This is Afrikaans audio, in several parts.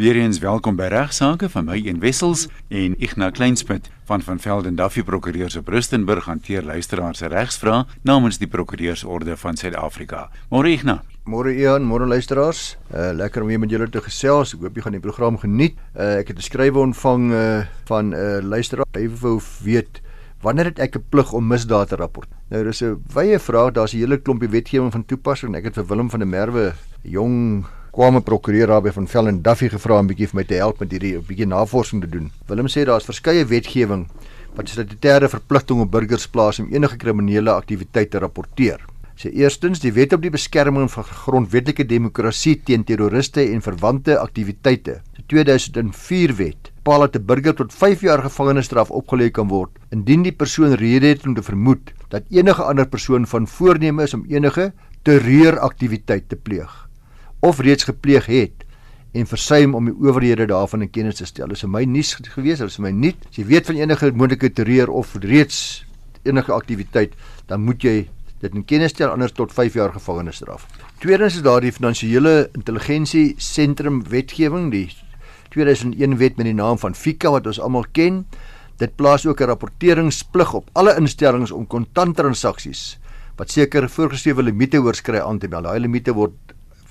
Weereens welkom by Regsake van my een Wessels en Ignas Kleinsmid van van Velden Duffy Prokureurs op Rustenburg hanteer luisteraars se regsvrae namens die Prokureursorde van Suid-Afrika. Môre Ignas. Môre Ian, môre luisteraars. Uh lekker om hier met julle te gesels. Ek hoop jy gaan die program geniet. Uh ek het 'n skrywe ontvang uh van 'n uh, luisteraar. Hy wou weet wanneer het ek 'n plig om misdaad te rapporteer? Nou dis 'n wye vraag. Daar's 'n hele klompie wetgewing van toepassing. Ek het vir Willem van der Merwe, jong kwame prokureur daarby van Vellen Duffy gevra om 'n bietjie vir my te help met hierdie 'n bietjie navorsing te doen. Willem sê daar's verskeie wetgewing wat statutêre verpligting op burgers plaas om enige kriminele aktiwiteit te rapporteer. Sê eerstens die wet op die beskerming van grondwetlike demokrasie teen terroriste en verwante aktiwiteite. Die 2004 wet bepaal dat 'n burger tot 5 jaar gevangenisstraf opgelê kan word indien die persoon rede het om te vermoed dat enige ander persoon van voorneme is om enige terreuraktiwiteit te pleeg of reeds gepleeg het en versuim om die owerhede daarvan in kennis te stel. Dit is vir my nuus gewees, dit is vir my nuut. As jy weet van enige moontlike terreur of reeds enige aktiwiteit, dan moet jy dit in kennis stel anders tot 5 jaar gevangenisstraf. Tweedens is daar die finansiële intelligensie sentrum wetgewing, die 2001 wet met die naam van FICA wat ons almal ken. Dit plaas ook 'n rapporteringsplig op alle instellings om kontanttransaksies wat sekere voorgeskrewe limite oorskry aan te meld. Daai limite word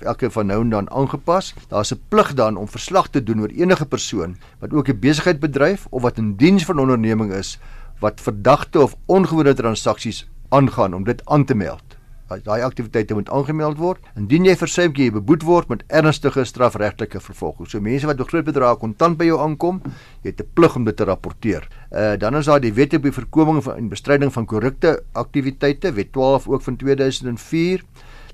elke van nou en dan aangepas. Daar's 'n plig dan om verslag te doen oor enige persoon wat ook 'n besigheid bedryf of wat in diens van 'n onderneming is wat verdagte of ongewone transaksies aangaan om dit aan te meld. Daai aktiwiteite moet aangemeld word. Indien jy versuim jy beboet word met ernstige strafregtelike vervolging. So mense wat 'n groot bedrag kontant by jou aankom, jy het 'n plig om dit te rapporteer. Uh dan is daar die wet op die voorkoming en bestryding van korrupte aktiwiteite, wet 12 ook van 2004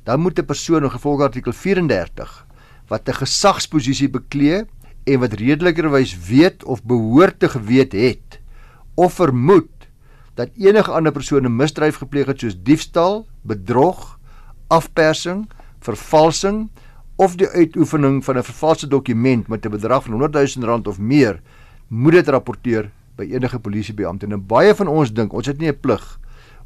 dan moet 'n persoon in gevolg artikel 34 wat 'n gesagsposisie beklee en wat redelikerwys weet of behoort te geweet het of vermoed dat enige ander persoon 'n misdryf gepleeg het soos diefstal, bedrog, afpersing, vervalsing of die uitoefening van 'n vervalste dokument met 'n bedrag van 100 000 rand of meer, moet dit rapporteer by enige polisiebeampte. En baie van ons dink ons het nie 'n plig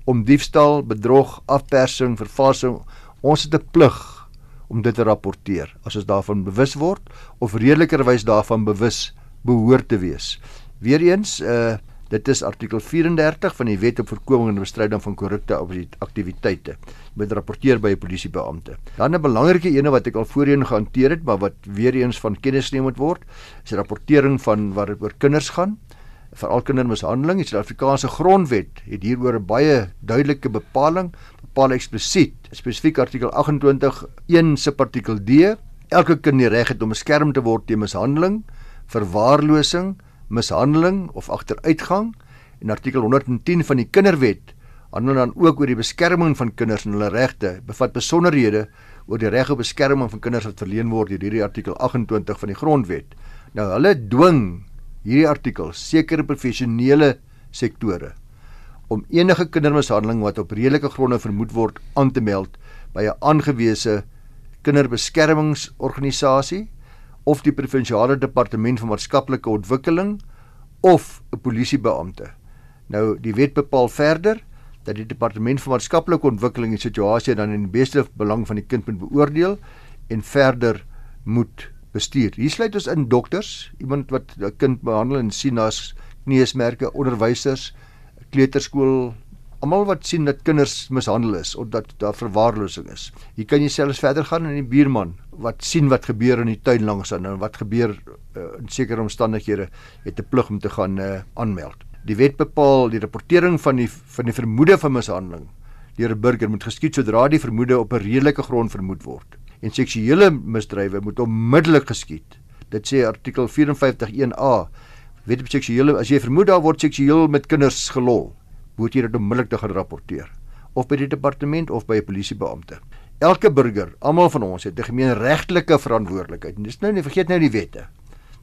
om diefstal, bedrog, afpersing, vervalsing Ons het 'n plig om dit te rapporteer as ons daarvan bewus word of redelikerwys daarvan bewus behoort te wees. Weereens, uh dit is artikel 34 van die Wet op voorkoming en bestryding van korrupte aktiwiteite. Moet rapporteer by 'n polisiebeampte. Dan 'n belangrike ene wat ek al voorheen gehanteer het, maar wat weer eens van kennis geneem moet word, is rapportering van wat oor kinders gaan veral kindermishandeling. Die Suid-Afrikaanse Grondwet het hieroor 'n baie duidelike bepaling bepaal eksplisiet, spesifiek artikel 28 1 subartikel D, elke kind die reg het om beskerm te word teen mishandeling, verwaarlosing, mishandeling of agteruitgang en artikel 110 van die Kinderwet handel dan ook oor die beskerming van kinders en hulle regte, bevat besonderhede oor die reg op beskerming van kinders wat verleen word deur hierdie artikel 28 van die Grondwet. Nou hulle dwing hierdie artikel sekere professionele sektore om enige kindermishandeling wat op redelike gronde vermoed word aan te meld by 'n aangewese kinderbeskermingsorganisasie of die provinsiale departement van maatskaplike ontwikkeling of 'n polisiebeampte. Nou die wet bepaal verder dat die departement van maatskaplike ontwikkeling die situasie dan in die beste belang van die kind moet beoordeel en verder moet bestuur. Hier sluit ons in dokters, iemand wat 'n kind behandel en sien as kneusmerke, onderwysers, kleuterskool almal wat sien dat kinders mishandel is of dat daar verwaarlosing is. Hier kan jy selfs verder gaan in die buurman wat sien wat gebeur in die tuin langs aan en wat gebeur uh, in sekere omstandighede het 'n plig om te gaan uh, aanmeld. Die wet bepaal die rapportering van die van die vermoede van mishandeling deur 'n burger moet geskied sodra die vermoede op 'n redelike grond vermoed word. En seksuele misdrywe moet onmiddellik geskied. Dit sê artikel 54.1a weet op seksuele as jy vermoed daar word seksueel met kinders gelol, moet jy dit onmiddellik te gaan rapporteer of by die departement of by 'n polisiebeampte. Elke burger, almal van ons het 'n gemeenregtelike verantwoordelikheid. Dis nou nie vergeet nou die wette.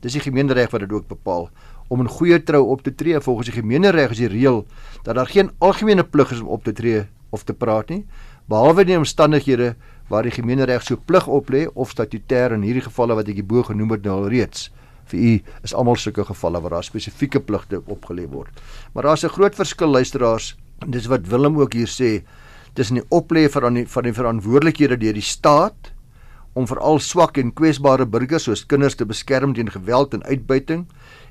Dis die gemeenereg wat dit ook bepaal om in goeie trou op te tree volgens die gemeenereg is die reël dat daar geen algemene plig is om op te tree of te praat nie behalwe in omstandighede waar die gemeenereg so plig oplê of statutêr in hierdie gevalle wat ek hierbo genoem het nou al reeds vir u is almal sulke gevalle waar daar spesifieke pligte opgelê word. Maar daar's 'n groot verskil luisteraars. Dis wat Willem ook hier sê tussen die oplê van die van die verantwoordelikhede deur die staat om veral swak en kwesbare burgers soos kinders te beskerm teen geweld en uitbuiting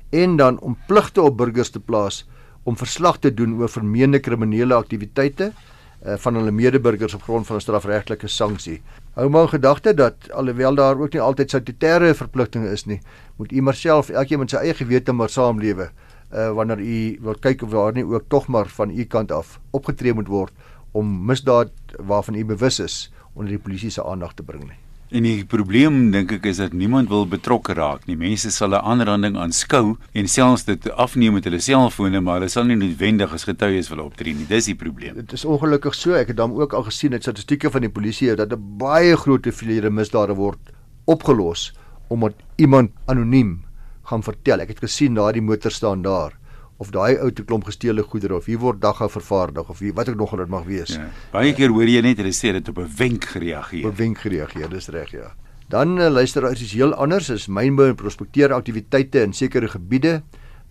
en dan om pligte op burgers te plaas om verslag te doen oor vermeende kriminele aktiwiteite uh, van hulle medeburgers op grond van 'n strafregtelike sanksie. Hou maar in gedagte dat alhoewel daar ook nie altyd statutêre verpligtinge is nie, moet u maar self elkeen met sy eie gewete maar saamlewe uh, wanneer u wil kyk of daar nie ook tog maar van u kant af opgetree moet word om misdaad waarvan u bewus is onder die polisie se aandag te bring nie. En die probleem dink ek is dat niemand wil betrokke raak nie. Mense sal 'n aanranding aanskou en selfs dit afneem met hulle selfone, maar hulle sal nie noodwendig as getuies wil optree nie. Dis die probleem. Dit is ongelukkig so. Ek het dan ook al gesien uit statistieke van die polisie dat 'n baie groot hoeveelhede misdade word opgelos omdat iemand anoniem gaan vertel. Ek het gesien daardie motor staan daar of daai ou te klomp gesteelde goedere of hier word dagga vervaardig of hier wat ek nog al dit mag wees. Ja. Baie keer hoor jy net hulle sê dit op 'n wenk gereageer. Op 'n wenk gereageer, dis reg ja. Dan uh, luister as is heel anders is mynbou en prospekteer aktiwiteite in sekere gebiede.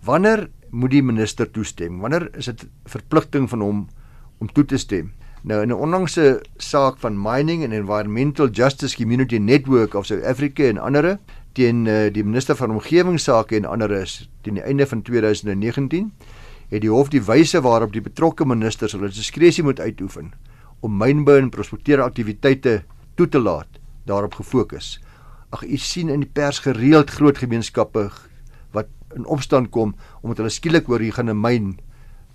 Wanneer moet die minister toestem? Wanneer is dit verpligting van hom om toe te stem? Nou in 'n onlangse saak van Mining and Environmental Justice Community Network of South Africa en ander teen uh, die minister van omgewingsake en ander is teen die einde van 2019 het die hof die wyse waarop die betrokke ministers hulle diskresie moet uitoefen om mynbou en prospekteer aktiwiteite toe te laat daarop gefokus. Ag u sien in die pers gereeld groot gemeenskappe wat in opstand kom omdat hulle skielik hoor hier gaan 'n myn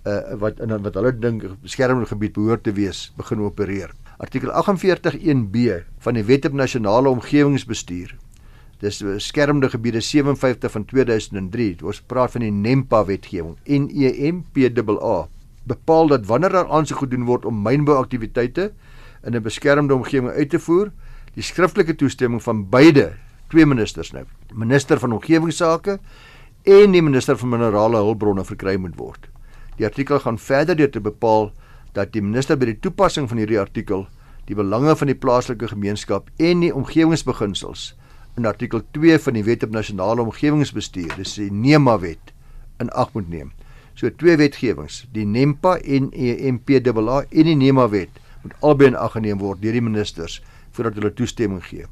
uh, wat in wat hulle dink beskermde gebied behoort te wees begin opereer. Artikel 48.1b van die Wet op Nasionale Omgewingsbestuur Dis beskermde gebiede 57 van 2003. Ons praat van die NEMPA wetgewing. N E M P A A. Bepaal dat wanneer daar aansoek gedoen word om mynbouaktiwiteite in 'n beskermde omgewing uit te voer, die skriftelike toestemming van beide twee ministers nou, minister van omgewingsake en die minister van minerale hulpbronne verkry moet word. Die artikel gaan verder deur te bepaal dat die minister by die toepassing van hierdie artikel die belange van die plaaslike gemeenskap en die omgewingsbeginsels in artikel 2 van die Wet op Nasionale Omgewingsbestuur, dis die NEMA wet, in ag moet neem. So twee wetgewings, die NEMPA en EMPAA en die NEMA wet moet albei in ag geneem word deur die ministers voordat hulle toestemming gee.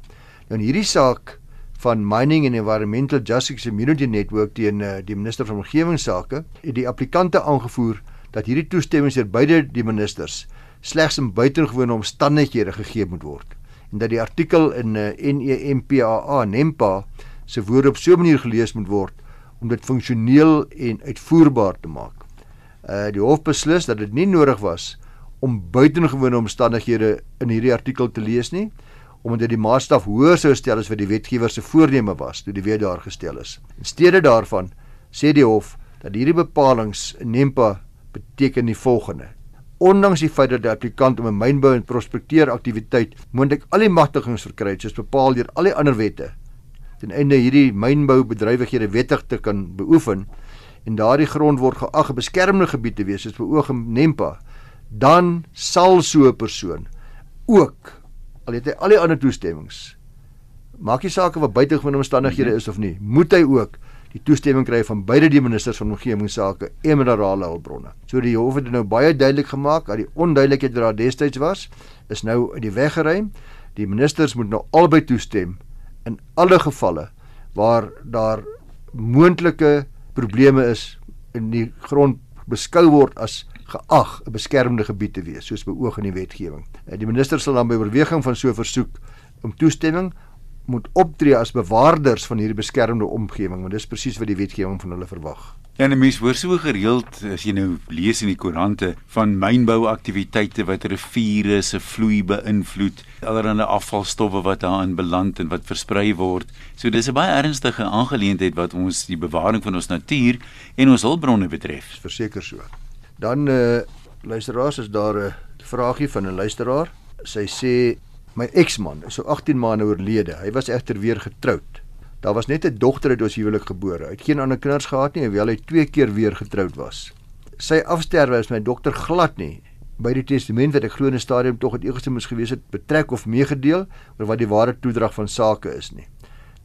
Nou in hierdie saak van Mining and Environmental Justice Community Network teen uh, die minister van omgewingsake, het die applikante aangevoer dat hierdie toestemming deur beide die ministers slegs in buitengewone omstandighede gegee moet word en dat die artikel in uh, eh, NEMPAA NEMPA se woorde op so 'n manier gelees moet word om dit funksioneel en uitvoerbaar te maak. Uh die hof beslis dat dit nie nodig was om buitengewone omstandighede in hierdie artikel te lees nie omdat dit die maatstaf hoër sou stel as wat die wetgewer se voorneme was toe die wet daar gestel is. In steede daarvan sê die hof dat hierdie bepalinge in NEMPA beteken die volgende: ondanks die feit dat die applikant om 'n mynbou en prospekteer aktiwiteit moontlik al die magtigings verkry het soos bepaal deur al die ander wette ten einde hierdie mynbou bedrywighede wettig te kan beoefen en daardie grond word geag 'n beskermde gebied te wees soos beoog in NEMPA dan sal so 'n persoon ook al het hy al die ander toestemmings maak nie saak of buitengewone omstandighede mhm. is of nie moet hy ook die toestemming kry van beide die ministers van omgewingsake en minerale hulpbronne. So die hof het nou baie duidelik gemaak dat die onduidelikheid wat daar destyds was, is nou uit die weg geruim. Die ministers moet nou albei toestem in alle gevalle waar daar moontlike probleme is in die grond beskou word as geag 'n beskermde gebied te wees soos beoog in die wetgewing. Die minister sal dan by oorweging van so 'n versoek om toestemming moet optree as bewaarders van hierdie beskermde omgewing want dis presies wat die wetgewing van hulle verwag. Ja, en mense hoor so gereeld as jy nou lees in die koerante van mynbouaktiwiteite wat riviere se vloei beïnvloed, allerlei afvalstowwe wat daarin beland en wat versprei word. So dis 'n baie ernstige aangeleentheid wat ons die bewaring van ons natuur en ons hulpbronne betref. Verseker so. Dan eh uh, luisteraars is daar 'n vraagie van 'n luisteraar. Sy sê My eksman is so 18 maande oorlede. Hy was egter weer getroud. Daar was net 'n dogter uit ons huwelik gebore. Hy het geen ander kinders gehad nie, hoewel hy twee keer weer getroud was. Sy afsterwe is my dokter glad nie by die testament wat ek glo in 'n stadium tog het eers moes gewees het betrek of meegedeel oor wat die ware toedrag van sake is nie.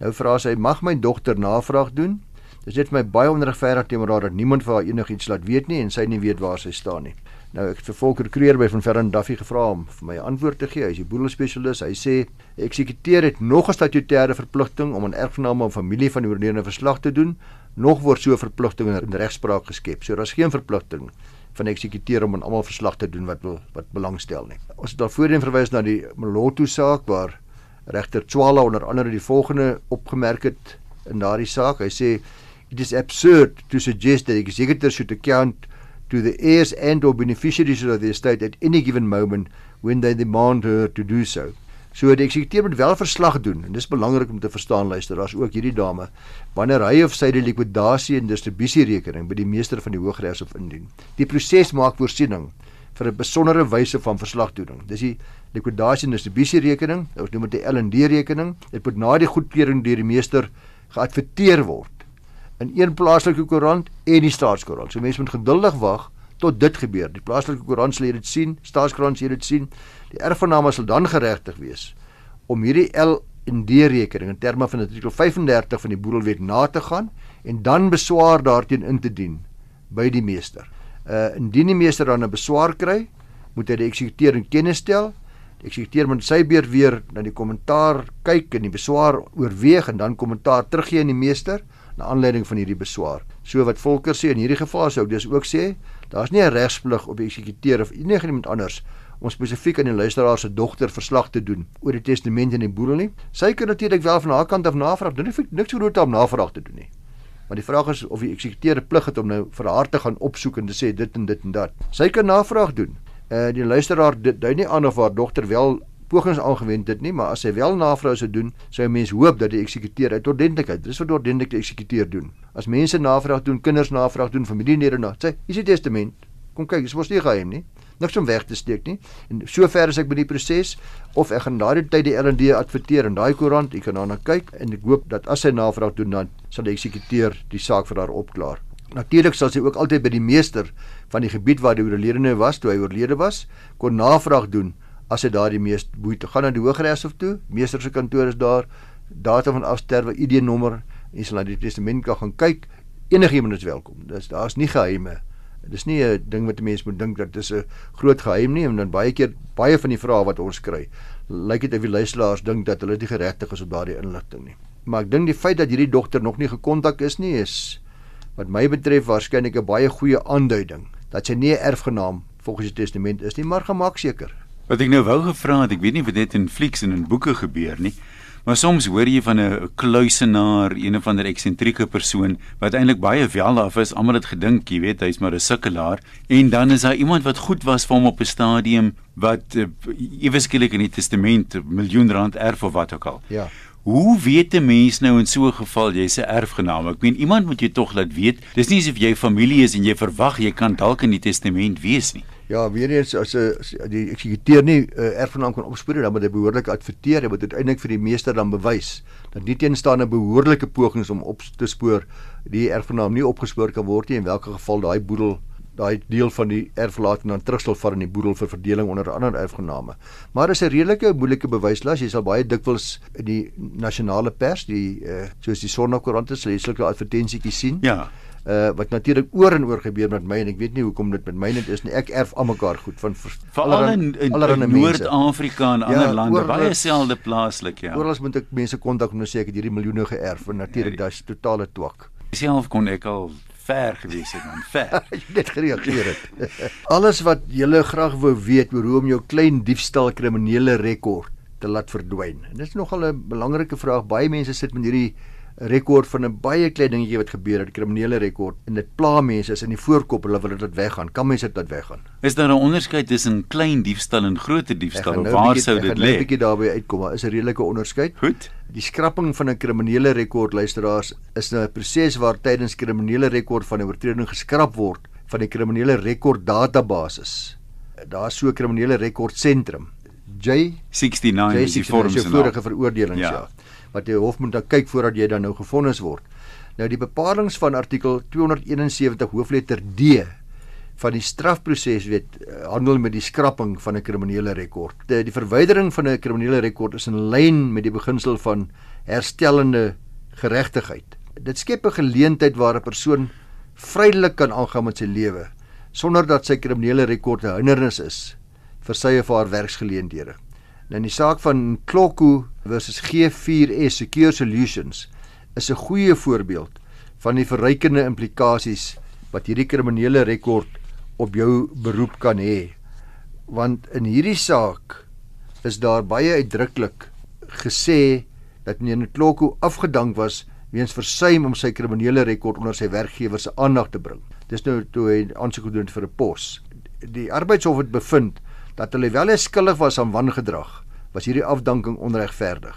Nou vra sy, mag my dogter navraag doen? Dit is net vir my baie onregverdig teenoor haar dat niemand vir haar enigiets laat weet nie en sy nie weet waar sy staan nie. Nou ek het vir Volker Kreer by van Ferran Duffy gevra om vir my antwoord te gee. Hy is die boedelspesialis. Hy sê eksekuteur het nog 'n statutêre verpligting om aan erfgename en familie van die oorledene verslag te doen. Nog word so 'n verpligting in regspraak geskep. So daar's geen verpligting van eksekuteur om aan almal verslag te doen wat wat belangstel nie. Ons het daarvoorheen verwys na die Moloto saak waar regter Tswala onder andere die volgende opgemerk het in daardie saak. Hy sê it is absurd to suggest that the executor should account to the heirs and or beneficiaries of the estate at any given moment when they demand her to do so. So die eksekuteur moet wel verslag doen en dis belangrik om te verstaan luister, daar's ook hierdie dame wanneer hy of sy die likwidasie en distribusierekening by die meester van die Hooggeregshof indien. Die proses maak voorsiening vir 'n besondere wyse van verslagdoening. Dis die likwidasie en distribusierekening, ons noem dit die L&D rekening. Dit moet na die goedkeuring deur die meester geadverteer word in een plaaslike koerant en die staatskoerant. So mense moet geduldig wag tot dit gebeur. Die plaaslike koerant sal dit sien, staatskoerant sal dit sien. Die erfgename sal dan geregtig wees om hierdie L en D rekening in terme van artikel 35 van die boedelwet na te gaan en dan beswaar daarteen in te dien by die meester. Uh indien die meester dan 'n beswaar kry, moet hy die eksekuteur in kennis stel. Die eksekuteur moet sy beurt weer na die kommentaar kyk en die beswaar oorweeg en dan kommentaar teruggee aan die meester na aanleiding van hierdie beswaar. So wat Volker sê in hierdie geval sou dis ook sê, daar's nie 'n regsplig op die eksekuteur of enige iemand anders om spesifiek aan die luisteraar se dogter verslag te doen oor die testament en die boedel nie. Sy kan natuurlik wel van haar kant af navraag doen, nie niks groot om navraag te doen nie. Maar die vraag is of die eksekuteur plig het om nou vir haar te gaan opsoek en te sê dit en dit en dat. Sy kan navraag doen. Uh, die luisteraar dui nie aan of haar dogter wel pogings aangewend het nie, maar as hy wel navraag sou doen, sou 'n mens hoop dat die eksekuteur uit ordentlikheid, dis wat ordentlik die eksekuteur doen. As mense navraag doen, kinders navraag doen, familielede na, sê, "Is die testament? Kom kyk, dis mos nie geheim nie." Niks om weg te steek nie. En sover as ek by die proses of ek gaan daardie tyd die L&D adverteer in daai koerant, ek kan daarna kyk en ek hoop dat as hy navraag doen dan sal die eksekuteur die saak vir haar opklaar. Natuurlik sal sy ook altyd by die meester van die gebied waar die oorledene was toe hy oorlede was, kon navraag doen as hy daardie mees boete gaan na die Hooggeregshof toe, meester se kantoor is daar, datum van afsterwe, ID-nommer, jy sal na die testament kan gaan kyk. Enigiemand is welkom. Dis daar's nie geheime. Dis nie 'n ding wat mense moet dink dat dis 'n groot geheim nie en dan baie keer baie van die vrae wat ons kry, lyk dit of die luisteraars dink dat hulle nie geregtig is op daardie inligting nie. Maar ek dink die feit dat hierdie dogter nog nie gekontak is nie is wat my betref waarskynlik 'n baie goeie aanduiding dat sy nie 'n erfgenaam volgens die testament is nie, maar gemaak seker. Wat ek nou wou gevra het, ek weet nie of dit in flieks en in boeke gebeur nie, maar soms hoor jy van 'n kluisenaar, een of ander eksentrieke persoon wat eintlik baie welaf is, almal het gedink, jy weet, hy's maar 'n sukkelaar en dan is daar iemand wat goed was vir hom op 'n stadium wat uh, eweskielik in die testament 'n miljoen rand erf of wat ook al. Ja. Hoe weet 'n mens nou in so 'n geval jy's 'n erfgenaam? Ek meen iemand moet jy tog laat weet. Dis nie asof jy familie is en jy verwag jy kan dalk in die testament wees nie. Ja, weer eens as 'n die eksekuteur nie uh, erfgenaam kan opspoor dan moet hy behoorlik adverteer. Hy moet uiteindelik vir die meester dan bewys dat nie teenstaande behoorlike pogings om op te spoor die erfgenaam nie opgespoor kan word nie en in watter geval daai boedel daai deel van die erflating dan terugstel vir in die boedel vir verdeling onder ander erfgename. Maar is 'n redelike moeilike bewyslas. Jy sal baie dikwels in die nasionale pers, die uh, soos die Sonderkoerante se leselike advertensietjies sien. Ja. Uh wat natuurlik oor en oor gebeur met my en ek weet nie hoekom dit met my net is nie. Ek erf almekaar goed van veral in, in, in Noord-Afrika en ja, ander lande, oor, baie selde plaaslik, ja. Oral moet ek mense kontak om te sê ek het hierdie miljoene geërf en natuurlik ja, dis totale twak. Self kon ek al ver gewees het dan ver. net gereageer het. Alles wat jy graag wou weet oor hoe om jou klein diefstal kriminele rekord te laat verdwyn. En dit is nogal 'n belangrike vraag. Baie mense sit met hierdie rekord van 'n baie klein dingetjie wat gebeur het, kriminele rekord en dit pla mense is in die voorkop, hulle wil dit weggaan. Kan mense dit weggaan? Is daar 'n onderskeid tussen klein diefstal en groot diefstal? Nou Waar bietjie, sou dit lê? Ek 'n bietjie daarby uitkom, maar is 'n redelike onderskeid. Goed. Die skrapping van 'n kriminele rekord luisteraars is 'n proses waar tydens kriminele rekord van 'n oortreding geskrap word van die kriminele rekord database. Daar's so 'n kriminele rekord sentrum. J69 is die vorm se vorige veroordelings ja. ja wat die hof moet dan kyk voordat jy dan nou gefonnis word. Nou die bepalinge van artikel 271 hoofletter D van die strafproseswet eh, handel met die skrapping van 'n kriminele rekord. Die, die verwydering van 'n kriminele rekord is in lyn met die beginsel van herstellende geregtigheid. Dit skep 'n geleentheid waar 'n persoon vrylik kan aangaan met sy lewe sonder dat sy kriminele rekord 'n hindernis is vir sy of haar werksgeleenthede. Nou in die saak van Klokku versus G4S Secure Solutions is 'n goeie voorbeeld van die verrykende implikasies wat hierdie kriminele rekord op jou beroep kan hê. Want in hierdie saak is daar baie uitdruklik gesê dat meneer Klokku afgedank was weens versuim om sy kriminele rekord onder sy werkgewer se aandag te bring. Dis nou toe hy aansoek gedoen het vir 'n pos. Die arbeidshof het bevind dat hulle wel skuldig was aan wangedrag, was hierdie afdanking onregverdig.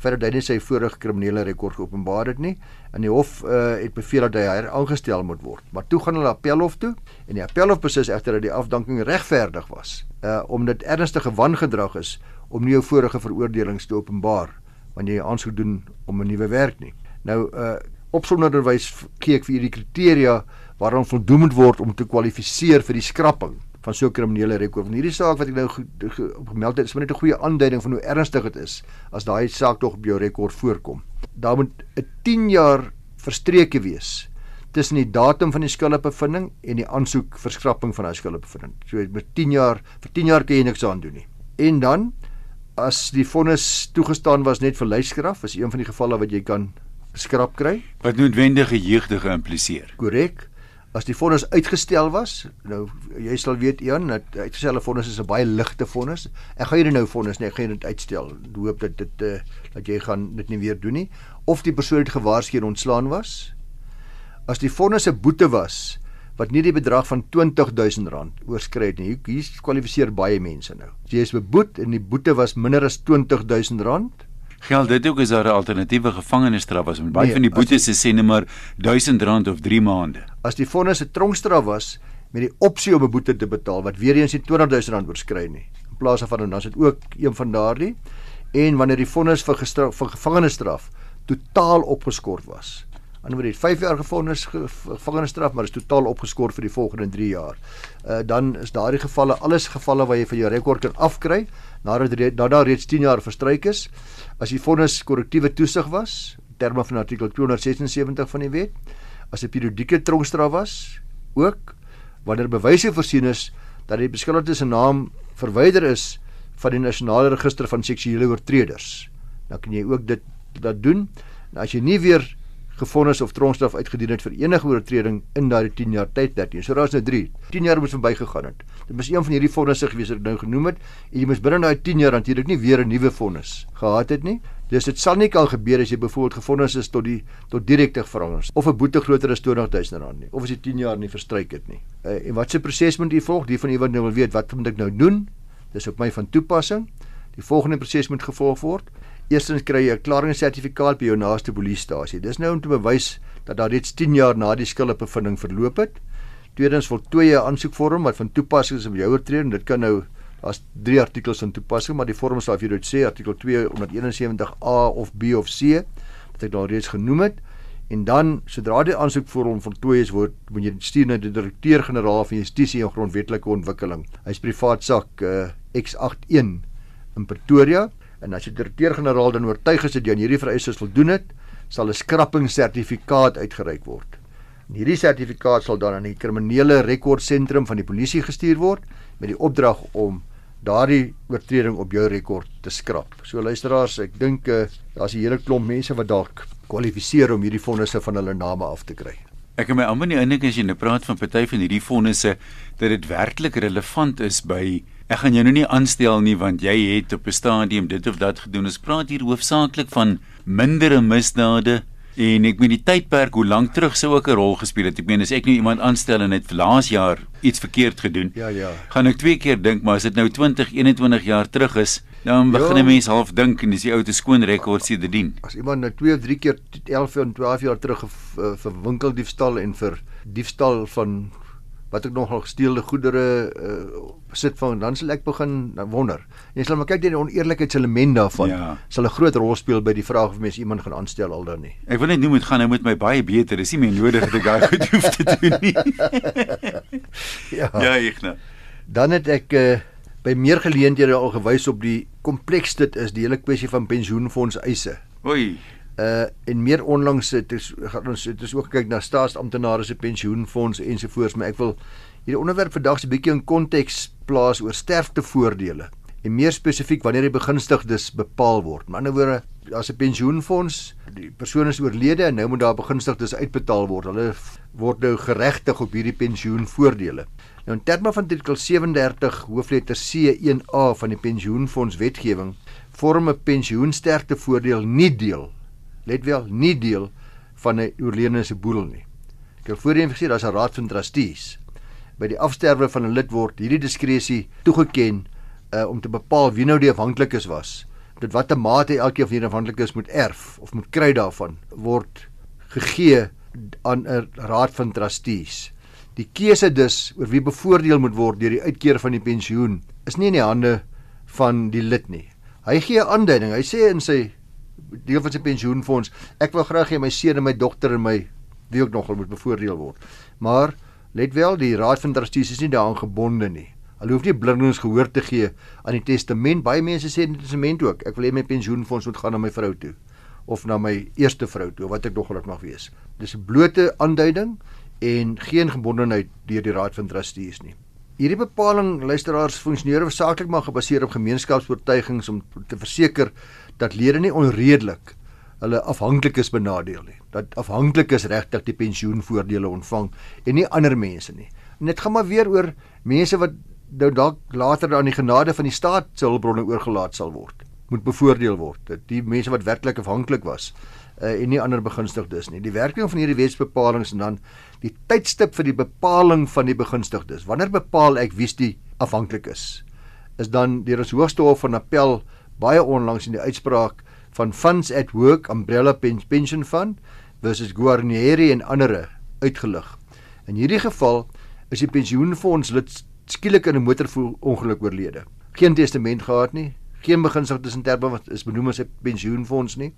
Verder hy nie sy vorige kriminele rekord geopenbaar het nie en die hof uh, het beveel dat hy heraangestel moet word. Maar toe gaan hulle appelhof toe en die appelhof beslis egter dat die afdanking regverdig was, uh omdat ernstige wangedrag is om nie jou vorige veroordelings te openbaar wanneer jy aansoek doen om 'n nuwe werk nie. Nou uh opsonderwys kyk vir hierdie kriteria waaraan voldoen moet word om te kwalifiseer vir die skrapping van so 'n kriminele rekord. En hierdie saak wat ek nou gemeld het, is net 'n goeie aanduiding van hoe ernstig dit is as daai saak tog op jou rekord voorkom. Daar moet 'n 10 jaar verstreke wees tussen die datum van die skuldbevinding en die aansoek vir skrapping van daai skuldbevinding. So met 10 jaar, vir 10 jaar kan jy niks aan doen nie. En dan as die vonnis toegestaan was net vir leiskraf, is een van die gevalle wat jy kan skrap kry wat noodwendige jeugdige impliseer. Korrek. As die vonnis uitgestel was, nou jy sal weet Ian, dat uitgestelde vonnis is 'n baie ligte vonnis. Ek gaan hier nou vonnis nie, ek gaan dit uitstel. Ek hoop dat dit uh, dat jy gaan dit nie weer doen nie of die persoon het gewaarsku en ontslaan was. As die vonnis 'n boete was wat nie die bedrag van R20000 oorskry het nie. Hier kwalifiseer baie mense nou. As jy is beboet en die boete was minder as R20000 Geld dit ook is daar 'n alternatiewe gevangenisstraf as met baie nee, van die boetes is sê net maar R1000 of 3 maande. As die vonnis 'n tronkstraf was met die opsie om 'n boete te betaal wat weer eens die R20000 oorskry nie. In plaas daarvan dan is dit ook een van daardie en wanneer die vonnis vir, vir gevangenisstraf totaal opgeskort was. Anders dit 5 jaar gevangenis gevangenisstraf maar is totaal opgeskort vir die volgende 3 jaar. Uh dan is daardie gevalle alles gevalle waar jy vir jou rekord kan afkry nadat nadat daar reeds 10 jaar verstryk is as die vonnis korrektiewe toesig was terme van artikel 276 van die wet as 'n periodieke tronkstraf was ook wanneer bewyse voorsien is dat die beskuldigde se naam verwyder is van die nasionale register van seksuele oortreders dan kan jy ook dit dat doen. En as jy nie weer gefonnis of tronkstraf uitgedien het vir enige oortreding in daardie 10 jaar tydperk nie. So daar's nou 3. 10 jaar moes verbygegaan het. Dit was een van hierdie vonnisse gewees wat ek nou genoem het en jy moes binne daai 10 jaar natuurlik nie weer 'n nuwe vonnis gehad het nie. Dus dit sal nie kan gebeur as jy byvoorbeeld gefonnis is tot die tot direkte verandering of 'n boete groter as R20000 nie of as jy 10 jaar nie verstryk het nie. Uh, en wat se proses moet jy volg? Die van u wat nou wil weet wat moet ek nou doen? Dis op my van toepassing. Die volgende proses moet gevolg word. Eerstens kry jy 'n klaringssertifikaat by jou naaste polisiestasie. Dis nou om te bewys dat daar reeds 10 jaar na die skuldbevinding verloop het. Tweedens voltooi jy 'n aansoekvorm wat van toepassing is op jou oortreding. Dit kan nou daar's drie artikels van toepassing, maar die vorm sal vir jou dit sê artikel 271A of B of C wat ek daar reeds genoem het. En dan sodra die aansoekvorm voltooi is word moet jy stuur na die direkteur-generaal van Justisie en Grondwetlike Ontwikkeling. Hy's privaat sak uh, X81 in Pretoria. En as die direkteur-generaal dan oortuig is dat jy aan hierdie vereistes voldoen het, sal 'n skrappingssertifikaat uitgereik word. En hierdie sertifikaat sal dan aan die kriminele rekordsentrum van die polisie gestuur word met die opdrag om daardie oortreding op jou rekord te skrap. So luisteraars, ek dink uh, daar's 'n hele klomp mense wat dalk kwalifiseer om hierdie fondse van hulle name af te kry. Ek het my amper nie indink as jy nou praat van party van hierdie fondse dat dit werklik relevant is by Ek gaan jou nou nie aanstel nie want jy het op 'n stadium dit of dat gedoen. Ons praat hier hoofsaaklik van mindere misdade en ek meen die tydperk hoe lank terug sou ook 'n rol gespeel het. Ek meen as ek nou iemand aanstel en het laas jaar iets verkeerd gedoen. Ja ja. Gaan ek twee keer dink, maar as dit nou 20, 21 jaar terug is, dan begin 'n mens half dink en dis die ou te skoon rekord sedertdien. As iemand nou 2 of 3 keer 11 en 12 jaar terug vir winkeldiefstal en vir diefstal van wat ek nogal gesteelde goedere uh, besit van dan sal ek begin wonder. Jy sal maar kyk die oneerlikheidselement daarvan ja. sal 'n groot rol speel by die vraag of mens iemand gaan aanstel al dan nie. Ek wil net noem dit gaan nou met my baie beter. Dis nie meer nodig dat ek daai goed hoef te doen nie. ja. Ja, ek nou. Dan het ek uh, by meer geleenthede al gewys op die kompleks dit is die hele kwessie van pensioenfonds eise. Oei uh en meer onlangs het is gaan ons het is ook kyk na staatsamptenare se pensioenfonds ensovoorts maar ek wil Hierdie onderwerp vandag se bietjie in konteks plaas oor sterftevoordele en meer spesifiek wanneer die begunstigdes bepaal word. Met ander woorde, as 'n pensioenfonds, die persoon is oorlede en nou moet daar begunstigdes uitbetaal word. Hulle word nou geregtig op hierdie pensioenvoordele. Nou in terme van artikel 37 hoofletter C1A van die pensioenfonds wetgewing vorm 'n pensioensterktevoordeel nie deel. Let wel, nie deel van 'n oorledene se boedel nie. Ek het voorheen gesê daar's 'n raad van trustees. By die afsterwe van 'n lid word hierdie diskresie toegeken uh, om te bepaal wie nou die afhanklikes was. Dit watter mate elkeen van hierdie afhanklikes moet erf of moet kry daarvan word gegee aan 'n raad van trustees. Die keuse dus oor wie bevoordeel moet word deur die uitkeer van die pensioen is nie in die hande van die lid nie. Hy gee 'n aanduiding. Hy sê in sy deel van sy pensioenfonds, ek wil graag hê my seun en my dogter en my wie ook nog moet bevoordeel word. Maar let wel, die raad van trustees is nie daaraan gebonde nie. Hulle hoef nie blindings gehoor te gee aan die testament. Baie mense sê in die testament ook, ek wil hê my pensioenfonds moet gaan na my vrou toe of na my eerste vrou toe, wat ek nog gelukkig mag wees. Dis 'n blote aanduiding en geen gebondenheid deur die raad van trustees nie. Hierdie bepaling luisteraars funksioneer hoofsaaklik maar gebaseer op gemeenskapsoortuigings om te verseker dat lede nie onredelik hulle afhanklikes benadeel nie. Dat afhanklikes regtig die pensioenvoordele ontvang en nie ander mense nie. En dit gaan maar weer oor mense wat nou dalk later aan die genade van die staat se hulpbronne oorgelaat sal word moet bevoordeel word dat die mense wat werklik afhanklik was uh, en nie ander begunstigdes nie. Die werking van hierdie wetsbepalinge en dan die tydstip vir die bepaling van die begunstigdes. Wanneer bepaal ek wie's die afhanklik is? Is dan deur ons hoogste hof van appel baie onlangs in die uitspraak van funds at work umbrella pension fund versus Guarnieri en ander uitgelig. In hierdie geval is die pensioenfonds lid skielik in 'n motorongeluk oorlede. Geen testament gehad nie, geen beginsel tussen terme wat is benoem as 'n pensioenfonds nie.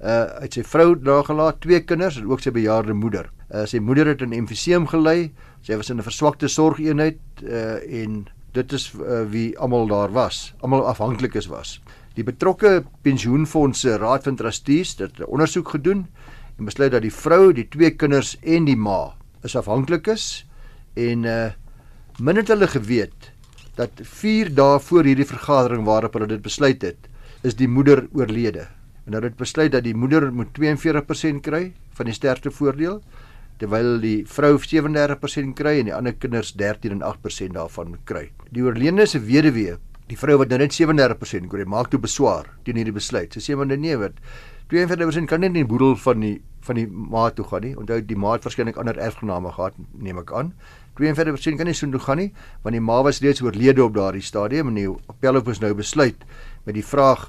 Uh uit sy vrou nagelaat, twee kinders en ook sy bejaarde moeder. Uh sy moeder het in emfyseem gelei. Sy was in 'n verswakte sorgeenheid uh en dit is uh, wie almal daar was, almal afhanklikes was. Die betrokke pensioenfonds se raad van trustees het 'n ondersoek gedoen en besluit dat die vrou, die twee kinders en die ma is afhanklikes en uh min het hulle geweet dat 4 dae voor hierdie vergadering waarop hulle dit besluit het, is die moeder oorlede. En hulle het besluit dat die moeder moet 42% kry van die sterftevoordeel terwyl die vrou 37% kry en die ander kinders 13 en 8% daarvan kry. Die oorledene se weduwee, die vrou wat nou net 37% kry, maak toe beswaar teen hierdie besluit. Sy sê maar nee, wat 42% kan net in die boedel van die van die ma toe gaan nie. Onthou die ma het waarskynlik ander erfgename gehad, neem ek aan. 42% kan nie so toe gaan nie want die ma was reeds oorlede op daardie stadium en die appelhof moes nou besluit met die vraag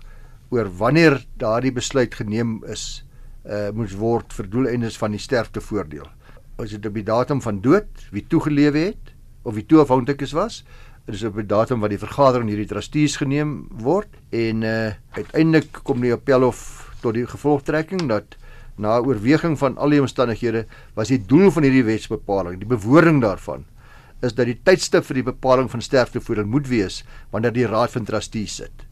oor wanneer daardie besluit geneem is uh moes word vir doeleindes van die sterftevoordeel. Is dit op die datum van dood wie toegelewe het of wie toeafhanklik is was? Dit is op die datum wat die vergadering hierdie trustees geneem word en uh uiteindelik kom die appelhof tot die gevolgtrekking dat na oorweging van al die omstandighede was die doel van hierdie wetsbepaling, die bewoording daarvan is dat die tydstip vir die bepaling van sterftevoordeel moet wees wanneer die raad van trustees sit.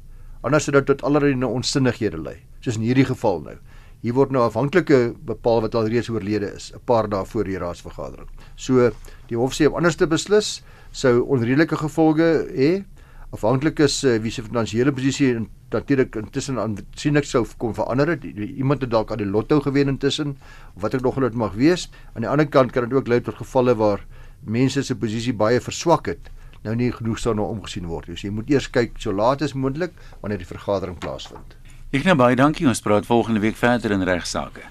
Anders sou dit tot allerlei onsinnighede lei, soos in hierdie geval nou. Hier word nou afhanklike bepaal wat al reeds oorlede is, 'n paar dae voor die raadsvergadering. So die hof sê om anders te beslis sou onredelike gevolge hê afhanklik is uh, wie se finansiële posisie natuurlik intussen aansienlik sou kom verander het. Iemand het dalk aan die lotto gewen intussen of wat ek nog net mag wees. Aan die ander kant kan dit ook lei tot gevalle waar mense se posisie baie verswak het nou nie genoeg sou nou omgesien word. So jy moet eers kyk so laat as moontlik wanneer die vergadering plaasvind. Ek nou baie dankie. Ons praat volgende week verder in regsaake.